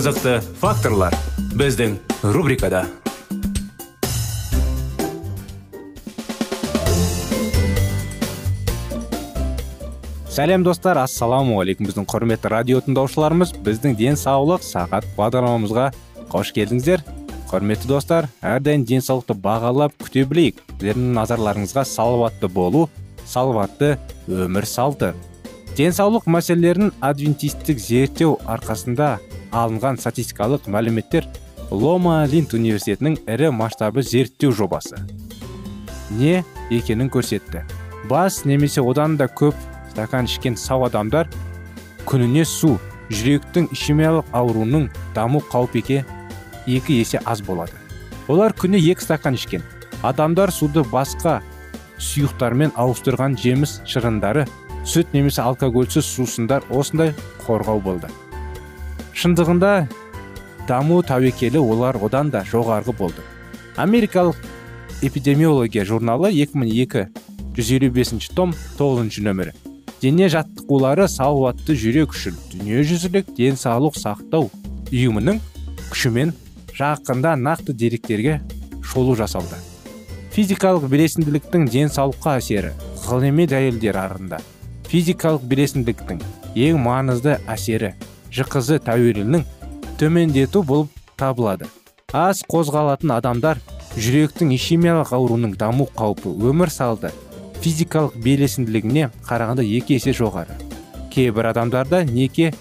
қызықты факторлар біздің рубрикада. Сәлем достар. Ассалаумағалейкум біздің құрметті радио тыңдаушыларымыз біздің денсаулық сағат бағдарламамызға қош келдіңіздер. Құрметті достар әрдайым денсаулықты бағалап күте білейік. Сіздердің назарларыңызға салауатты болу салауатты өмір салты. Денсаулық мәселелерін адвентистік зерттеу арқасында алынған статистикалық мәліметтер лома линд университетінің ірі масштабы зерттеу жобасы. Не екенін көрсетті. Бас немесе одан да көп стакан ішкен сау адамдар күніне су жүректің ишемиялық ауруының даму қаупеке екі есе аз болады. Олар күні екі стакан ішкен. Адамдар суды басқа сұйықтармен ауыстырған жеміс шырындары сүт немесе алкогольсіз сусындар осындай қорғау болды. Шындығында даму тәуекелі олар одан да жоғарғы болды. Америкалық эпидемиология журналы 2002 155 том 9 нөмірі. Дене жаттығулары салауатты жүрек үшін дүниежүзілік денсаулық сақтау ұйымының күшімен жақында нақты деректерге шолу жасалды. Физикалық белесінділіктің денсаулыққа әсері ғылыми дәлелдер арында физикалық белесінділіктің ең маңызды әсері жқз тәуелінің төмендету болып табылады. Аз қозғалатын адамдар жүректің ишемиялық ауруының даму қаупі өмір салды физикалық белесінділігіне қарағанда екі есе жоғары. Кейбір адамдарда неке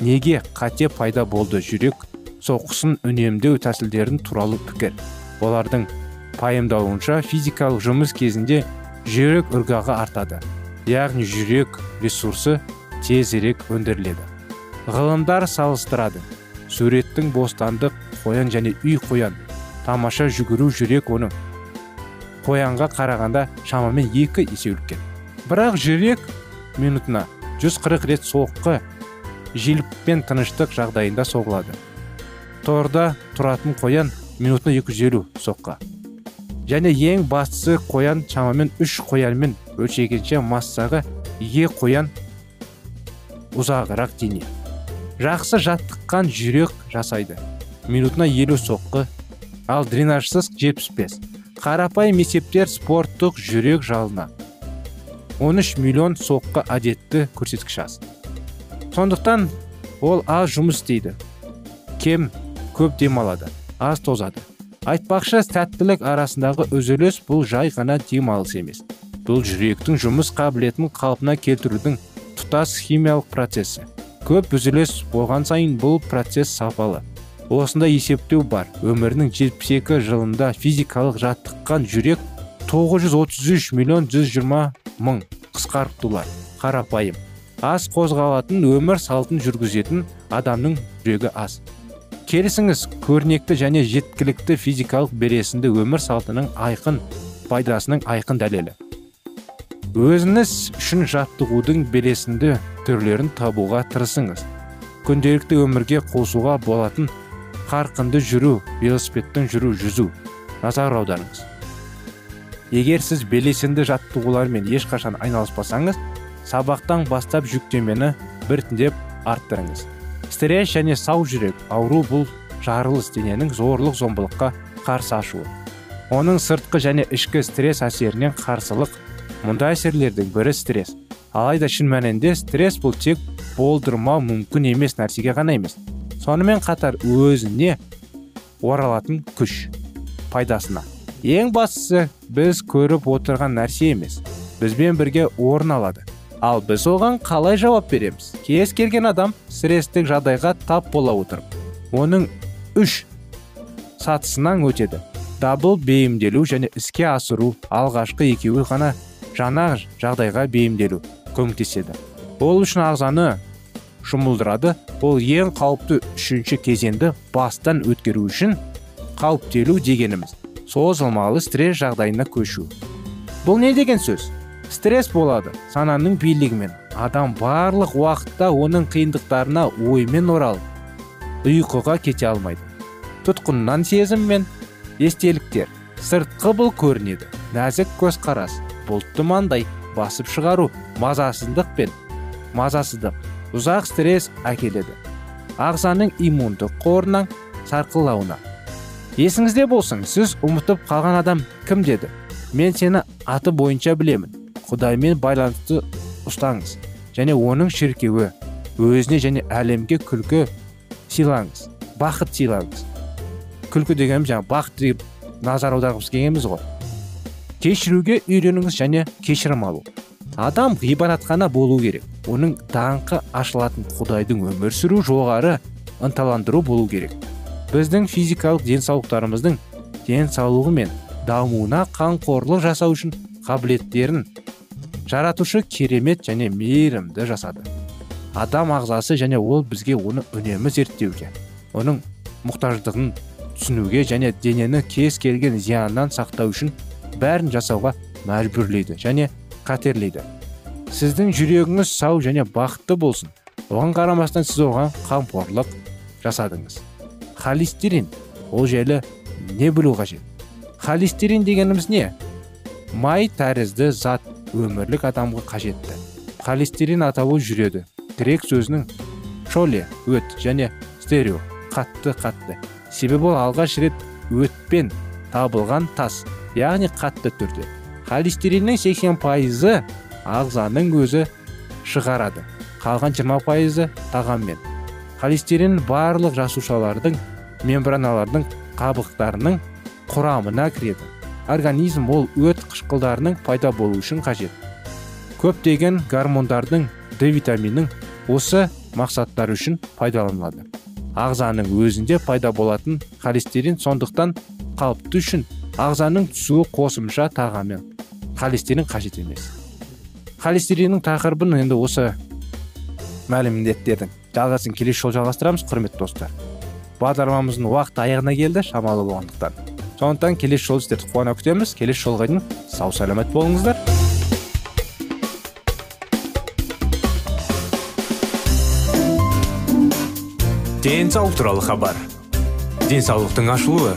неге қате пайда болды жүрек соққысын үнемдеу тәсілдерін туралы пікір. Олардың пайымдауынша физикалық жұмыс кезінде жүрек ырғағы артады яғни жүрек ресурсы тезірек өндіріледі. Ғылымдар салыстырады. Суреттің бостандық қоян және үй қоян. Тамаша жүгіру жүрек оның. Қоянға қарағанда шамамен екі есе үлкен. Бірақ жүрек минутына 140 рет соққы желппен тыныштық жағдайында соғылады. Торда тұратын қоян минутына 250 соққы. Және ең бастысы қоян шамамен үш қоянмен өлшегенше массаға ие қоян ұзағырақ дене. Жақсы жаттыққан жүрек жасайды. Минутына елу соққы ал дренажсыз 75 қарапайым есептер спорттық жүрек жалына. 13 миллион соққы әдетті көрсеткіш аз. Сондықтан ол аз жұмыс істейді. Кем көп демалады аз тозады. Айтпақшы сәттілік арасындағы үзіліс бұл жай ғана демалыс емес. Бұл жүректің жұмыс қабілетін қалпына келтірудің тұтас химиялық процесі. Көп үзіліс болған сайын бұл процесс сапалы. Осында есептеу бар. Өмірінің 72 жылында физикалық жаттыққан жүрек 933 миллион 120 мың қысқартулар. Қарапайым. Аз қозғалатын өмір салтын жүргізетін адамның жүрегі аз. Келісіңіз көрнекті және жеткілікті физикалық бересінді өмір салтының айқын пайдасының айқын дәлелі. Өзіңіз үшін жаттығудың белесінді түрлерін табуға тырысыңыз. Күнделікті өмірге қосуға болатын қарқынды жүру велосипедтің жүру жүзу. Назар аударыңыз. Егер сіз белесінді жаттығулармен ешқашан айналыспасаңыз сабақтан бастап жүктемені біртіндеп арттырыңыз. Стресс және сау жүрек ауру бұл жарылыс дененің зорлық зомбылыққа қарсы ашуы. Оның сыртқы және ішкі стресс әсерінен қарсылық. Мұндай әсерлердің бірі стресс. Алайда шын мәнінде стресс бұл тек болдырмау мүмкін емес нәрсеге ғана емес. Сонымен қатар өзіне оралатын күш пайдасына. Ең бастысы біз көріп отырған нәрсе емес бізбен бірге орын алады. Ал біз оған қалай жауап береміз? Кез келген адам стресстік жағдайға тап бола отырып оның үш сатысынан өтеді. Дабыл бейімделу және іске асыру алғашқы екеуі ғана жаңа жағдайға бейімделу. Көмектеседі. Ол үшін ағзаны жұмылдырады ол ең қауіпті үшінші кезеңді бастан өткеру үшін қауіптелу дегеніміз. Созылмалы стресс жағдайына көшу. Бұл не деген сөз? Стресс болады сананың билігімен. Адам барлық уақытта оның қиындықтарына оймен оралып ұйқыға кете алмайды. Тұтқыннан сезім мен естеліктер сыртқы бұл көрінеді. Нәзік көзқарас бұлтты маңдай. Басып шығару мазасыздық пен мазасыздық ұзақ стресс әкеледі. Ағзаның иммундық қорының сарқылауына. Есіңізде болсын сіз ұмытып қалған адам кім деді? Мен сені аты бойынша білемін. Құдаймен байланысты ұстаңыз және оның шіркеуі өзіне және әлемге күлкі сыйлаңыз бақыт сыйлаңыз. Күлкі дегеніміз жаңағы бақыт деп назар аударғымыз келгенбіз ғой. Кешіруге үйреніңіз және кешірім алу. Адам ғибадатхана болу керек. Оның даңқы ашылатын құдайдың өмір сүру жоғары ынталандыру болу керек. Біздің физикалық денсаулықтарымыздың денсаулығы мен дамуына қамқорлық жасау үшін қабілеттерін жаратушы керемет және мейірімді жасады. Адам ағзасы және ол бізге оны үнемі зерттеуге оның мұқтаждығын түсінуге және денені кез келген зияннан сақтау үшін бәрін жасауға мәжбүрлейді және қатерлейді. Сіздің жүрегіңіз сау және бақытты болсын. Оған қарамастан сіз оған қамқорлық жасадыңыз. Холестерин ол жайлы не білу қажет? Холестерин дегеніміз не? Май тәрізді зат өмірлік адамға қажетті. Холестерин атауы жүреді. Грек сөзінің шоле өт және стерео қатты қатты себебі ол алғаш рет өтпен табылған тас. Яғни қатты түрде. Холестериннің 80 пайызы ағзаның өзі шығарады. Қалған 20 пайызы тағаммен. Холестерин барлық жасушалардың мембраналардың қабықтарының құрамына кіреді. Организм ол өт қышқылдарының пайда болу үшін қажет. Көптеген гормондардың д витаминінің осы мақсаттар үшін пайдаланылады. Ағзаның өзінде пайда болатын холестерин сондықтан қалыпты үшін ағзаның түсуі қосымша тағаммен холестерин қажет емес. Холестериннің тақырыбын енді осы мәліметтердің жалғасын келесі жолы жалғастырамыз құрметті достар. Бағдарламамыздың уақыты аяғына келді шамалы болғандықтан. Сондықтан келесі жолы сіздерді қуана күтеміз. Келесі жолға дейін сау саламат болыңыздар. Денсаулық туралы хабар. Денсаулықтың ашылуы.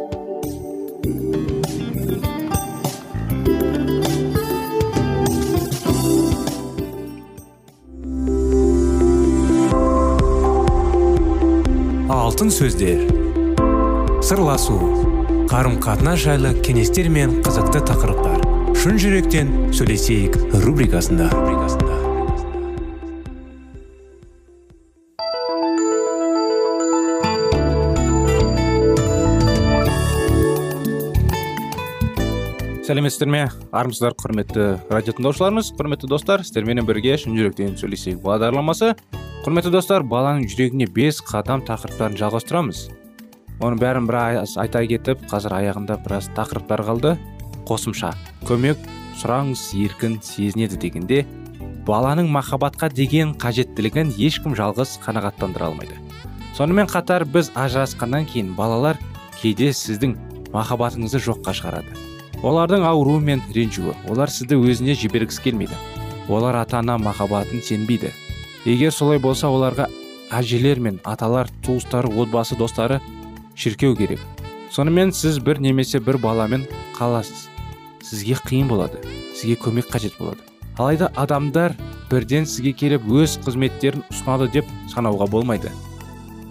Алтын сөздер. Сырласу қарым қатынас жайлы кеңестер мен қызықты тақырыптар. Шын жүректен сөйлесейік рубрикасында. Сәлеметсіздер ме армысыздар құрметті радио тыңдаушыларымыз құрметті достар сіздерменен бірге шын жүректен сөйлесейік бағдарламасы. Құрметті достар баланың жүрегіне бес қадам тақырыптарын жалғастырамыз. Оның бәрін біраз айта кетіп қазір аяғында біраз тақырыптар қалды. Қосымша көмек сұраңыз еркін сезінеді дегенде баланың махаббатқа деген қажеттілігін ешкім жалғыз қанағаттандыра алмайды. Сонымен қатар біз ажырасқаннан кейін балалар кейде сіздің махаббатыңызды жоққа шығарады. Олардың ауруы мен ренжуі олар сізді өзіне жібергісі келмейді. Олар ата ана махаббатын сенбейді. Егер солай болса оларға әжелер мен аталар туыстары отбасы достары шіркеу керек. Сонымен сіз бір немесе бір баламен қаласыз. Сізге қиын болады сізге көмек қажет болады. Алайда адамдар бірден сізге келіп өз қызметтерін ұсынады деп санауға болмайды.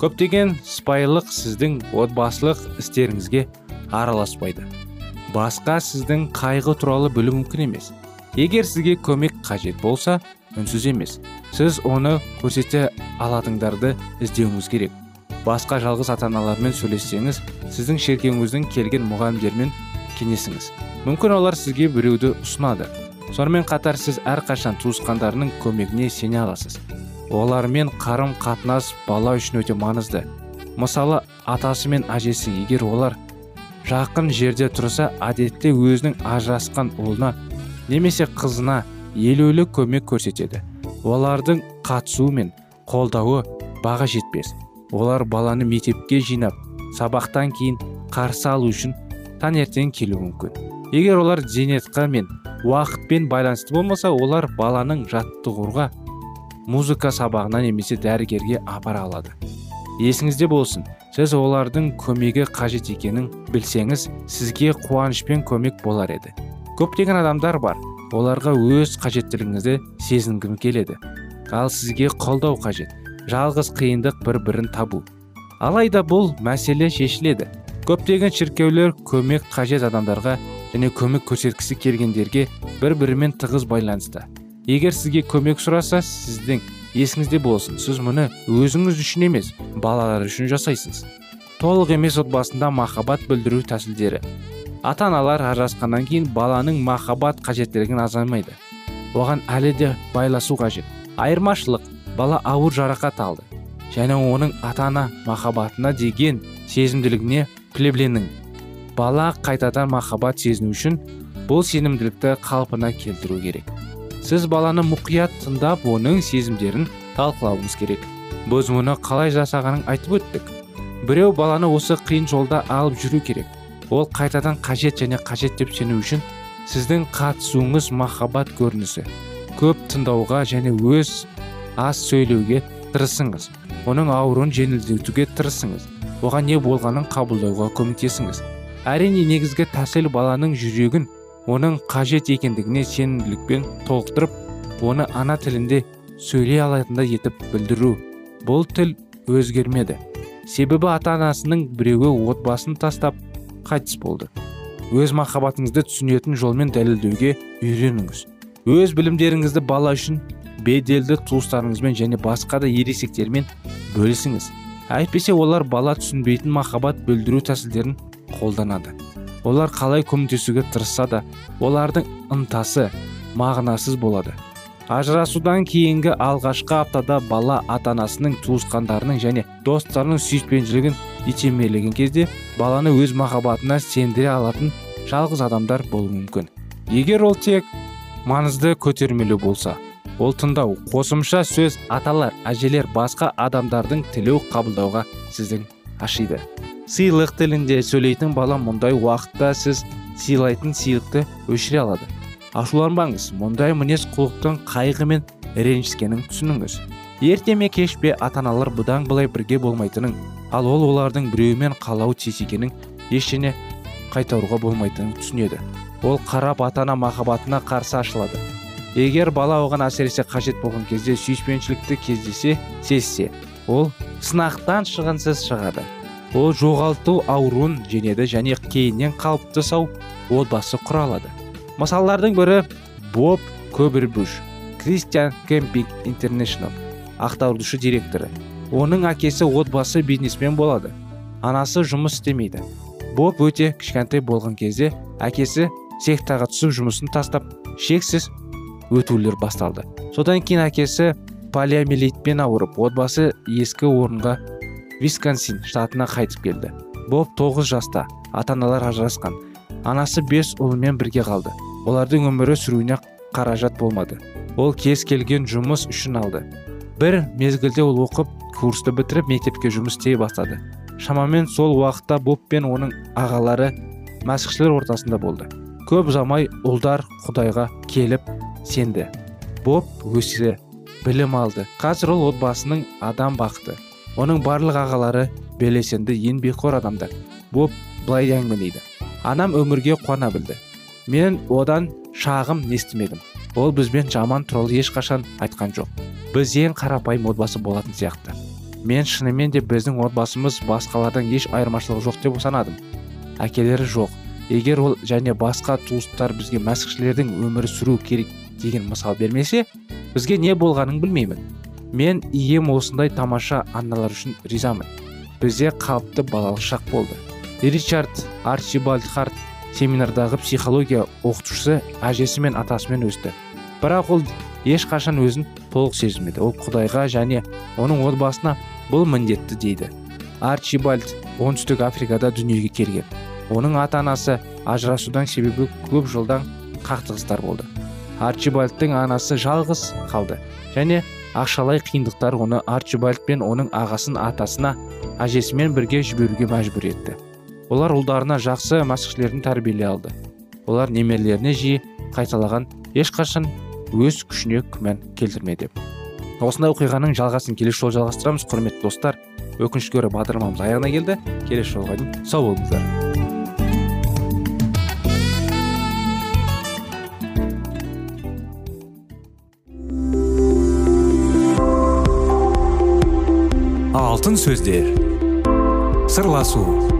Көптеген сыпайылық сіздің отбасылық істеріңізге араласпайды. Басқа сіздің қайғы туралы білу мүмкін емес. Егер сізге көмек қажет болса үнсіз емес. Сіз оны көрсете алатындарды іздеуіңіз керек. Басқа жалғыз ата аналармен сөйлессеңіз сіздің шеркеңіздің келген мұғалімдермен кеңесіңіз. Мүмкін олар сізге біреуді ұсынады. Сонымен қатар сіз әрқашан туысқандарының көмегіне сене аласыз. Олармен қарым қатынас бала үшін өте маңызды. Мысалы атасы мен әжесі егер олар жақын жерде тұрса әдетте өзінің ажырасқан ұлына немесе қызына елеулі көмек көрсетеді. Олардың қатысуы мен қолдауы баға жетпес. Олар баланы мектепке жинап сабақтан кейін қарсы алу үшін таңертең келуі мүмкін. Егер олар зейнетқа мен уақытпен байланысты болмаса олар баланың жаттығуға музыка сабағына немесе дәрігерге апара алады. Есіңізде болсын сіз олардың көмегі қажет екенін білсеңіз сізге қуанышпен көмек болар еді. Көптеген адамдар бар оларға өз қажеттілігіңізді сезінгім келеді. Ал сізге қолдау қажет. Жалғыз қиындық бір бірін табу. Алайда бұл мәселе шешіледі. Көптеген шіркеулер көмек қажет адамдарға және көмек көрсеткісі келгендерге бір бірімен тығыз байланысты. Егер сізге көмек сұраса сіздің есіңізде болсын. Сіз мұны өзіңіз үшін емес балалар үшін жасайсыз. Толық емес отбасында махаббат білдіру тәсілдері. Ата аналар ажырасқаннан кейін баланың махаббат қажеттілігін азаймайды. Оған әлі де байласу қажет. Айырмашылық бала ауыр жарақат алды. Және оның ата ана махаббатына деген сезімділігіне плебленің бала қайтадан махаббат сезіну үшін бұл сенімділікті қалпына келтіру керек. Сіз баланы мұқият тыңдап оның сезімдерін талқылауыңыз керек. Біз мұны қалай жасағанын айтып өттік. Біреу баланы осы қиын жолда алып жүру керек. Ол қайтадан қажет және қажет деп сену үшін сіздің қатысуыңыз махаббат көрінісі көп тыңдауға және өз аз сөйлеуге тырысыңыз. Оның ауруын жеңілдетуге тырысыңыз. Оған не болғанын қабылдауға көмектесіңіз. Әрине негізгі тәсіл баланың жүрегін оның қажет екендігіне сенімділікпен толықтырып оны ана тілінде сөйлей алатындай етіп білдіру. Бұл тіл өзгермеді. Себебі ата анасының біреуі отбасын тастап қайтыс болды. Өз махаббатыңызды түсінетін жолмен дәлелдеуге үйреніңіз. Өз білімдеріңізді бала үшін беделді туыстарыңызбен және басқа да ересектермен бөлісіңіз. Әйтпесе олар бала түсінбейтін махаббат білдіру тәсілдерін қолданады. Олар қалай көмектесуге тырысса да олардың ынтасы мағынасыз болады. Ажырасудан кейінгі алғашқы аптада бала ата анасының туысқандарының және достарының сүйіспеншілігін итермелеген кезде баланы өз махаббатына сендіре алатын жалғыз адамдар болуы мүмкін. Егер ол тек маңызды көтермелеу болса ол тыңдау қосымша сөз аталар әжелер басқа адамдардың тілеу қабылдауға сіздің ашиды. Сыйлық тілінде сөйлейтін бала мұндай уақытта сіз сыйлайтын сыйлықты өшіре алады. Ашуланбаңыз. Мұндай мінез құлықтың қайғы мен ренжіскенін түсініңіз. Ерте ме кеш пе ата аналар бұдан былай бірге болмайтынын ал ол олардың біреумен қалауы тиіс екенін ештеңе қайтаруға болмайтынын түсінеді. Ол қарап ата ана махаббатына қарсы ашылады. Егер бала оған әсіресе қажет болған кезде сүйіспеншілікті кездесе сезсе ол сынақтан шығынсыз шығады. Ол жоғалту ауруын жеңеді және кейіннен қалыпты сау отбасы құра алады мысалдардың бірі боб көбірбуш кристиан кемпинг интернешнл ақтаурушы директоры. Оның әкесі отбасы бизнесмен болады. Анасы жұмыс істемейді. Боб өте кішкентай болған кезде әкесі сектаға түсіп жұмысын тастап шексіз өтулер басталды. Содан кейін әкесі полиомиелитпен ауырып отбасы ескі орынға висконсин штатына қайтып келді. Боб тоғыз жаста ата аналар ажырасқан. Анасы бес ұлымен бірге қалды. Олардың өмірі сүруіне қаражат болмады. Ол кез келген жұмыс үшін алды. Бір мезгілде ол оқып курсты бітіріп мектепке жұмыс істей бастады. Шамамен сол уақытта боб пен оның ағалары мәсіхшілер ортасында болды. Көп ұзамай ұлдар құдайға келіп сенді. Боб өсе білім алды. Қазір ол отбасының адам бақты оның барлық ағалары белесенді еңбекқор адамдар. Боб былай әңгімелейді. Анам өмірге қуана білді. Мен одан шағым естімедім ол бізбен жаман туралы ешқашан айтқан жоқ. Біз ең қарапайым отбасы болатын сияқты. Мен шынымен де біздің отбасымыз басқалардан еш айырмашылығы жоқ деп санадым. Әкелері жоқ. Егер ол және басқа туыстар бізге мәсіхшілердің өмірі сүру керек деген мысал бермесе бізге не болғанын білмеймін. Мен ием осындай тамаша аналар үшін ризамын. Бізде қалыпты балалық шақ болды. Ричард арчибальд харт семинардағы психология оқытушысы әжесі мен атасымен өсті. Бірақ ол ешқашан өзін толық сезінмеді ол құдайға және оның отбасына бұл міндетті дейді. Арчибальд оңтүстік африкада дүниеге келген. Оның ата анасы ажырасудан себебі көп жылдан қақтығыстар болды. Арчибальдтың анасы жалғыз қалды. Және ақшалай қиындықтар оны арчибальд пен оның ағасын атасына әжесімен бірге жіберуге мәжбүр етті. Олар ұлдарына жақсы мәсіхшілердің тәрбиелей алды. Олар немерелеріне жиі қайталаған ешқашан өз күшіне күмән келтірмеді осындай оқиғаның жалғасын келесі жолы жалғастырамыз. Құрметті достар өкінішке орай бағдарламамыз аяғына келді. Келесі жолға дейін сау болыңыздар. Алтын сөздер. Сырласу.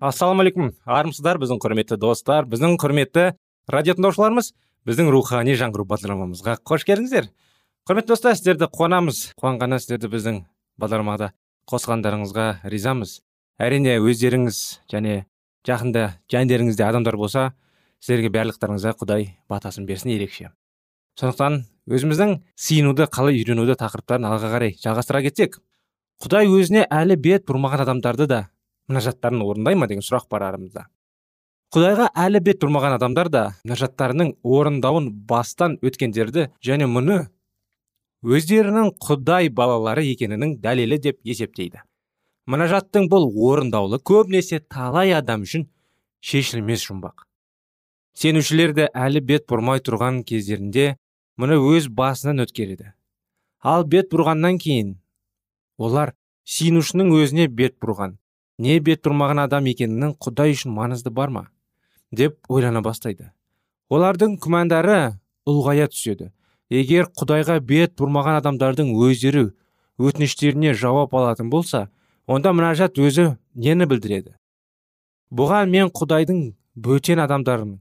Ассалаумағалейкум армысыздар біздің құрметті достар біздің құрметті радио тыңдаушыларымыз біздің рухани жаңғыру бағдарламамызға қош келдіңіздер. Құрметті достар сіздерді қуанамыз. Қуанғаннан сіздерді біздің бағдарламада қосқандарыңызға ризамыз. Әрине өздеріңіз және жақында жандеріңізде адамдар болса сіздерге барлықтарыңызға құдай батасын берсін ерекше. Сондықтан өзіміздің сиынуды қалай үйренуді тақырыптарын алға қарай жалғастыра кетсек құдай өзіне әлі бет бұрмаған адамдарды да мінәжаттарын орындай ма деген сұрақ бар арамызда. Құдайға әлі бет бұрмаған адамдар да мінәжаттарының орындауын бастан өткендерді және мұны өздерінің құдай балалары екенінің дәлелі деп есептейді. Мінәжаттың бұл орындаулы көбінесе талай адам үшін шешілмес жұмбақ. Сенушілер де әлі бет бұрмай тұрған кездерінде мұны өз басынан өткереді ал бет бұрғаннан кейін олар сиынушының өзіне бет бұрған. Не бет бұрмаған адам екенінің құдай үшін маңызды бар ма? деп ойлана бастайды. Олардың күмәндары ұлғая түседі. Егер құдайға бет бұрмаған адамдардың өздері өтініштеріне жауап алатын болса онда мұнажат өзі нені білдіреді? Бұған мен құдайдың бөтен адамдарын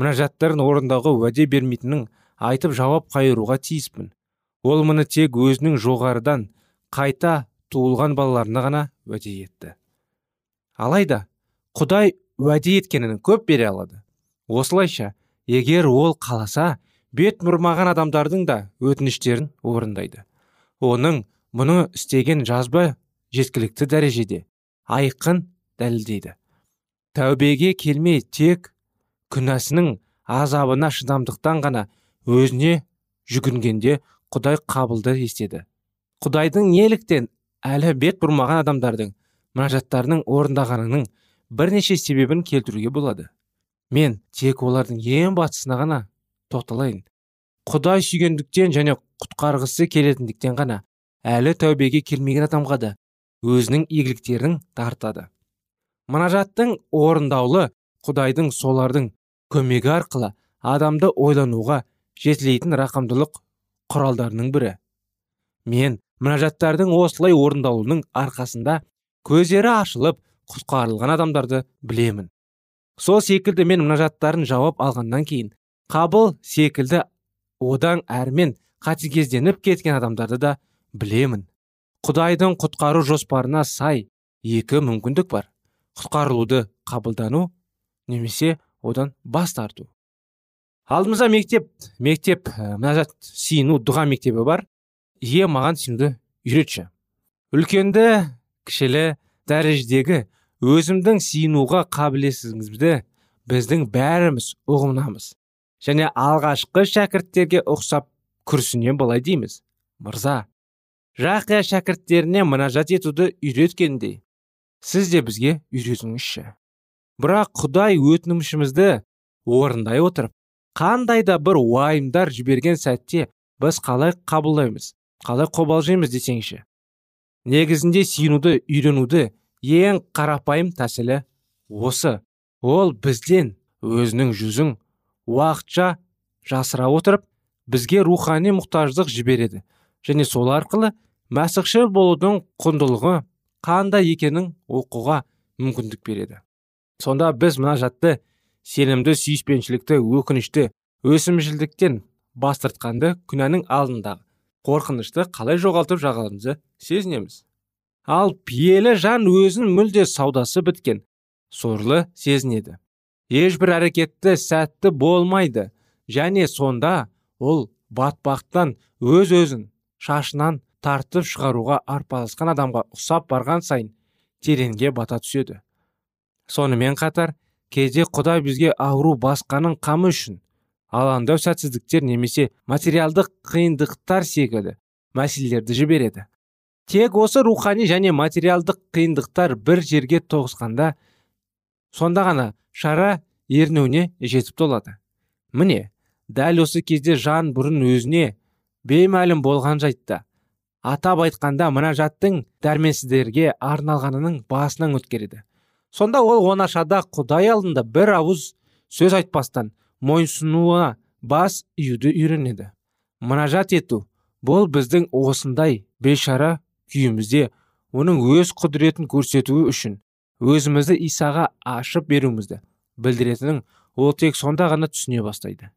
мұнажаттарын орындауға уәде бермейтінін айтып жауап қайыруға тиіспін. Ол мұны тек өзінің жоғарыдан қайта туылған балаларына ғана уәде етті. Алайда құдай уәде еткенін көп бере алады. Осылайша егер ол қаласа бет бұрмаған адамдардың да өтініштерін орындайды. Оның мұны істеген жазба жеткілікті дәрежеде айқын дәлелдейді. Тәубеге келмей тек күнәсінің азабына шыдамдықтан ғана өзіне жүгінгенде құдай қабылды естеді. Құдайдың неліктен әлі бет бұрмаған адамдардың мұнажаттарының орындағанының бірнеше себебін келтіруге болады. Мен тек олардың ең бастысына ғана тоқталайын. Құдай сүйгендіктен және құтқарғысы келетіндіктен ғана әлі тәубеге келмеген адамға да өзінің игіліктерін тартады. Мұнажаттың орындаулы құдайдың солардың көмегі арқылы адамды ойлануға жетілейтін рақымдылық құралдарының бірі. Мен мұнажаттардың осылай орындалуының арқасында көздері ашылып құтқарылған адамдарды білемін. Сол секілді мен мұнажаттарын жауап алғаннан кейін қабыл секілді одан әрмен қатыгезденіп кеткен адамдарды да білемін. Құдайдың құтқару жоспарына сай екі мүмкіндік бар. Құтқарылуды қабылдану немесе одан бас тарту. Алдымызда мектеп мектеп мұнажат сиыну дұға мектебі бар. Ие маған сиынуды үйретші. Үлкенді кішілі дәрежедегі өзімдің сиынуға қабілетсіздігімізді біздің бәріміз ұғынамыз. Және алғашқы шәкірттерге ұқсап күрсіне былай дейміз мырза. Жақия шәкірттеріне мұнажат етуді үйреткендей сіз де бізге үйретіңізші. Бірақ құдай өтінішімізді орындай отырып қандай да бір уайымдар жіберген сәтте біз қалай қабылдаймыз қалай қобалжимыз десеңші негізінде сүйінуді үйренуді ең қарапайым тәсілі осы. Ол бізден өзінің жүзін уақытша жасыра отырып бізге рухани мұқтаждық жібереді. Және сол арқылы мәсіхшіл болудың құндылығы қандай екенін оқуға мүмкіндік береді. Сонда біз мына жатты сенімді сүйіспеншілікті өкінішті өсімшілдіктен бас тартқанды күнәнің алдындағы қорқынышты қалай жоғалтып жағалымызды сезінеміз. Ал пиелі жан өзін мүлде саудасы біткен. Сорлы сезінеді. Ешбір әрекетті сәтті болмайды. Және сонда ол батпақтан өз өзін шашынан тартып шығаруға арпалысқан адамға ұқсап барған сайын тереңге бата түседі. Сонымен қатар кейде құдай бізге ауру басқаның қамы үшін алаңдау сәтсіздіктер немесе материалдық қиындықтар секілді мәселелерді жібереді. Тек осы рухани және материалдық қиындықтар бір жерге тоғысқанда сонда ғана шара ернеуіне жетіп толады. Міне дәл осы кезде жан бұрын өзіне беймәлім болған жайтта атап айтқанда мына жаттың дәрменсіздерге арналғанының басынан өткереді. Сонда ол оңашада құдай алдында бір ауыз сөз айтпастан мойынсынуына бас июді үйренеді. Мұнажат ету бұл біздің осындай бейшара күйімізде оның өз құдіретін көрсетуі үшін өзімізді исаға ашып беруімізді білдіретінін ол тек сонда ғана түсіне бастайды.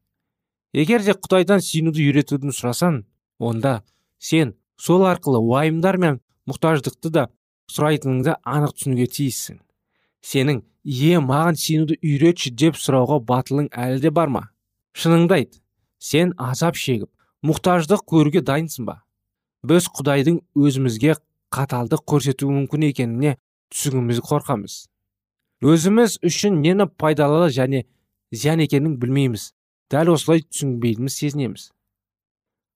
Егер де құдайдан сүйінуді үйретуді сұрасаң онда сен сол арқылы уайымдар мен мұқтаждықты да сұрайтыныңды анық түсінуге тиіссің. Сенің ие маған сенуді үйретші деп сұрауға батылың әлі де бар ма? Шыныңды айт сен азап шегіп мұқтаждық көруге дайынсың ба? Біз құдайдың өзімізге қаталдық көрсетуі мүмкін екеніне түсігіміз қорқамыз. Өзіміз үшін нені пайдалы және зиян екенін білмейміз дәл осылай түсінбейтініміз сезінеміз.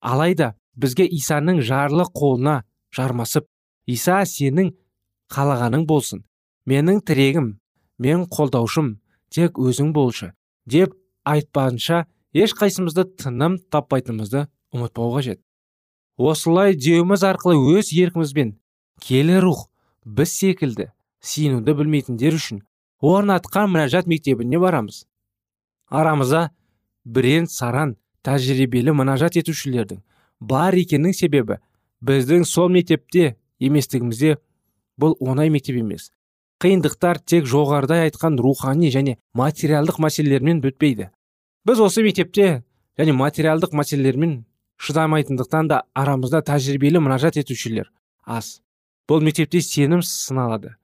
Алайда бізге исаның жарлы қолына жармасып иса сенің қалағаның болсын менің тірегім мен қолдаушым тек өзің болшы деп айтпағанша ешқайсымызды тыным таппайтынымызды ұмытпау қажет. Осылай деуіміз арқылы өз еркімізбен келі рух біз секілді сиынуды білмейтіндер үшін орнатқан мінәжат мектебіне барамыз. Арамызда бірен саран тәжірибелі мінәжат етушілердің бар екенінің себебі біздің сол мектепте еместігімізде бұл оңай мектеп емес. Қиындықтар тек жоғарыда айтқан рухани және материалдық мәселелермен бітпейді. Біз осы мектепте және материалдық мәселелермен шыдамайтындықтан да арамызда тәжірибелі мінәжат етушілер аз. Бұл мектепте сенім сыналады.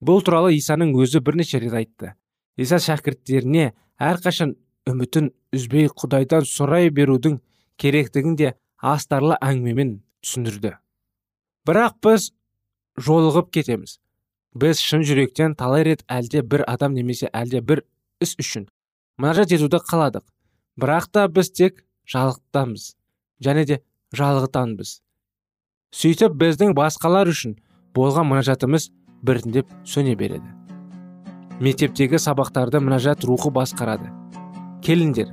Бұл туралы исаның өзі бірнеше рет айтты. Иса шәкірттеріне әрқашан үмітін үзбей құдайдан сұрай берудің керектігін де астарлы әңгімемен түсіндірді. Бірақ біз жолығып кетеміз. Біз шын жүректен талай рет әлде бір адам немесе әлде бір іс үшін мұнажат етуді қаладық. Бірақ та біз тек жалықтамыз және де жалғытанбыз. Сөйтіп біздің басқалар үшін болған мұнажатымыз біртіндеп сөне береді. Мектептегі сабақтарды мұнажат рухы басқарады. Келіңдер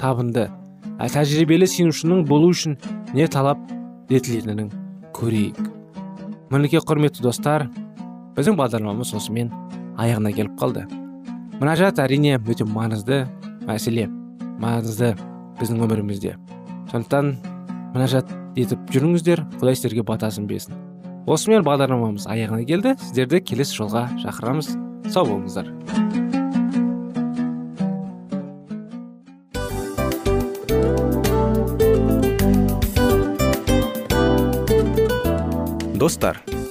табынды тәжірибелі сенушінің болу үшін не талап етілетінін көрейік. Мінекей құрметті достар біздің бағдарламамыз осымен аяғына келіп қалды. Мұнажат әрине өте маңызды мәселе маңызды біздің өмірімізде. Сондықтан мұнажат етіп жүріңіздер құдай сіздерге батасын берсін. Осымен бағдарламамыз аяғына келді сіздерді келесі жолға шақырамыз. Сау болыңыздар. Достар